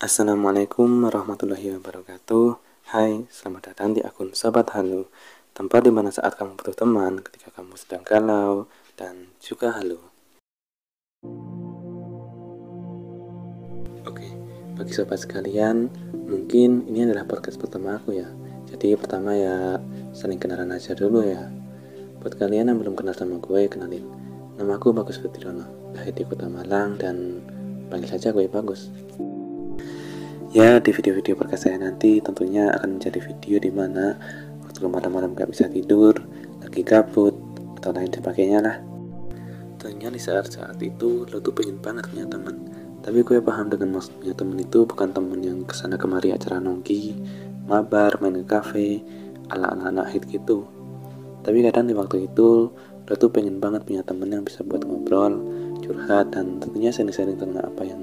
Assalamualaikum warahmatullahi wabarakatuh. Hai, selamat datang di akun Sobat Halo Tempat di mana saat kamu butuh teman ketika kamu sedang galau dan juga halo Oke, bagi sobat sekalian Mungkin ini adalah podcast pertama aku ya. Jadi pertama ya saling kenalan aja dulu ya. Buat kalian yang belum kenal sama gue, kenalin. Nama aku Bagus Fitriyono Lahir di kota Malang dan panggil saja gue Bagus Ya, di video-video podcast saya nanti tentunya akan menjadi video di mana waktu malam-malam gak bisa tidur, lagi gabut, atau lain sebagainya lah. Tentunya di saat-saat itu lo tuh pengen banget punya teman. Tapi gue paham dengan maksudnya temen itu bukan temen yang ke sana kemari acara nongki, mabar, main ke cafe, ala-ala anak hit gitu. Tapi kadang di waktu itu lo tuh pengen banget punya temen yang bisa buat ngobrol, curhat, dan tentunya sharing-sharing tentang apa yang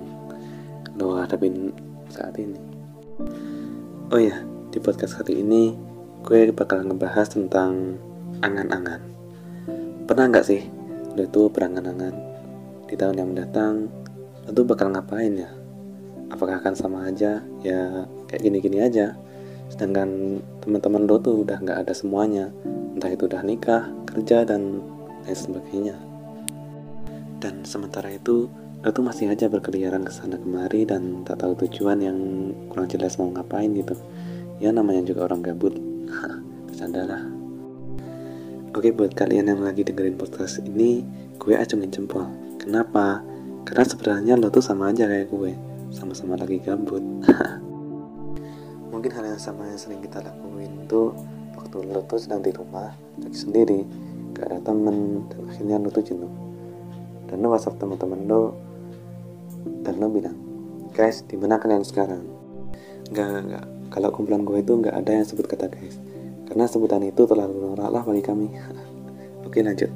lo hadapin saat ini. Oh ya, di podcast kali ini gue bakal ngebahas tentang angan-angan. Pernah nggak sih lo itu berangan-angan di tahun yang mendatang lo tuh bakal ngapain ya? Apakah akan sama aja? Ya kayak gini-gini aja. Sedangkan teman-teman lo tuh udah nggak ada semuanya, entah itu udah nikah, kerja dan lain sebagainya. Dan sementara itu lo tuh masih aja berkeliaran ke sana kemari dan tak tahu tujuan yang kurang jelas mau ngapain gitu. Ya namanya juga orang gabut. Bercanda lah. Oke buat kalian yang lagi dengerin podcast ini gue acungin jempol. Kenapa? Karena sebenarnya lo tuh sama aja kayak gue. Sama-sama lagi gabut. Mungkin hal yang sama yang sering kita lakuin tuh waktu lo tuh sedang di rumah lagi sendiri gak ada temen dan akhirnya lo tuh jenuh dan lo whatsapp teman-teman lo dan lo bilang guys di mana kalian sekarang? Nggak nggak. Kalau kumpulan gue itu nggak ada yang sebut kata guys. Karena sebutan itu terlalu norak lah bagi kami. Oke lanjut.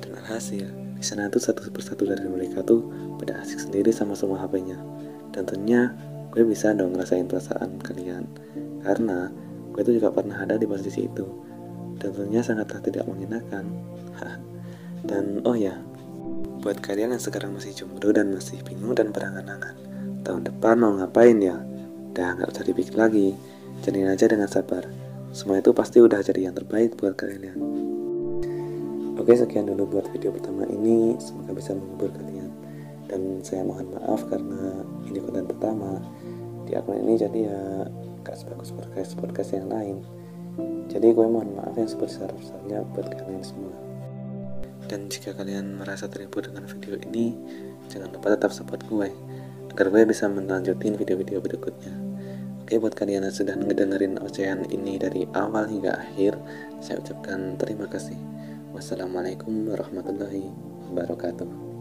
Dan alhasil di sana tuh satu persatu dari mereka tuh pada asik sendiri sama semua HP-nya dan tentunya gue bisa dong ngerasain perasaan kalian. Karena gue tuh juga pernah ada di posisi itu. Tentunya sangatlah tidak mengenakan. Dan oh ya Buat kalian yang sekarang masih jomblo dan masih bingung dan berangan-angan, tahun depan mau ngapain ya? Udah nggak usah dipikir lagi, jalanin aja dengan sabar. Semua itu pasti udah jadi yang terbaik buat kalian. Oke, sekian dulu buat video pertama ini. Semoga bisa menghibur kalian. Dan saya mohon maaf karena ini konten pertama di akun ini jadi ya gak sebagus podcast podcast yang lain. Jadi gue mohon maaf yang sebesar-besarnya buat kalian semua. Dan jika kalian merasa terhibur dengan video ini, jangan lupa tetap support gue, agar gue bisa melanjutin video-video berikutnya. Oke, buat kalian yang sudah ngedengerin ocehan ini dari awal hingga akhir, saya ucapkan terima kasih. Wassalamualaikum warahmatullahi wabarakatuh.